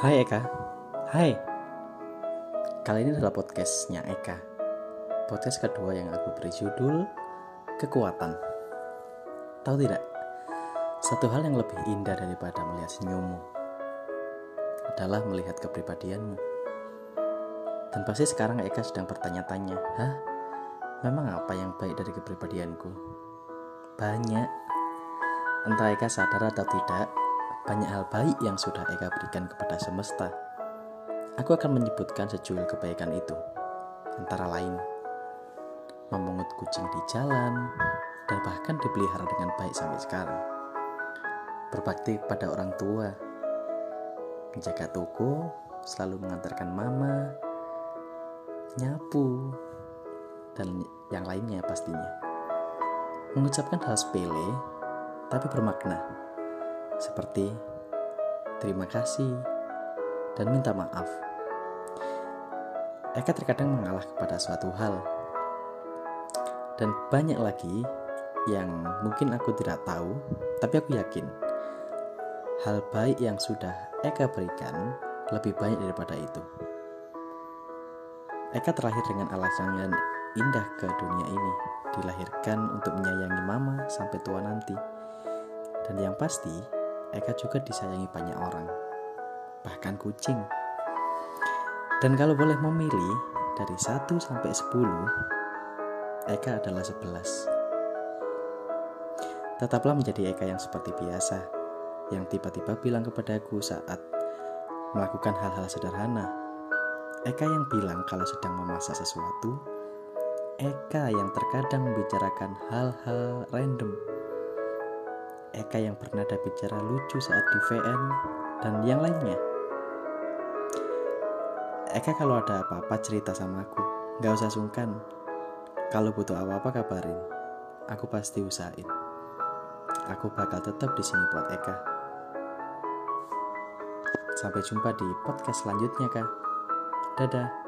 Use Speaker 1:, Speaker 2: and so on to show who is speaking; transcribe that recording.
Speaker 1: Hai Eka Hai Kali ini adalah podcastnya Eka Podcast kedua yang aku beri judul Kekuatan Tahu tidak? Satu hal yang lebih indah daripada melihat senyummu Adalah melihat kepribadianmu Dan pasti sekarang Eka sedang bertanya-tanya Hah? Memang apa yang baik dari kepribadianku? Banyak Entah Eka sadar atau tidak banyak hal baik yang sudah Eka berikan kepada semesta. Aku akan menyebutkan sejuil kebaikan itu, antara lain memungut kucing di jalan dan bahkan dipelihara dengan baik sampai sekarang. Berbakti pada orang tua, menjaga toko, selalu mengantarkan mama, nyapu, dan yang lainnya pastinya. Mengucapkan hal sepele tapi bermakna seperti terima kasih dan minta maaf. Eka terkadang mengalah kepada suatu hal, dan banyak lagi yang mungkin aku tidak tahu, tapi aku yakin hal baik yang sudah Eka berikan lebih banyak daripada itu. Eka terlahir dengan alasan yang indah ke dunia ini, dilahirkan untuk menyayangi mama sampai tua nanti. Dan yang pasti, Eka juga disayangi banyak orang, bahkan kucing. Dan kalau boleh memilih dari 1 sampai 10, Eka adalah 11. Tetaplah menjadi Eka yang seperti biasa, yang tiba-tiba bilang kepadaku saat melakukan hal-hal sederhana. Eka yang bilang kalau sedang memasak sesuatu, Eka yang terkadang membicarakan hal-hal random Eka yang bernada bicara lucu saat di VN, dan yang lainnya. Eka kalau ada apa-apa cerita sama aku, gak usah sungkan. Kalau butuh apa-apa kabarin, aku pasti usahain. Aku bakal tetap di sini buat Eka. Sampai jumpa di podcast selanjutnya, Kak. Dadah.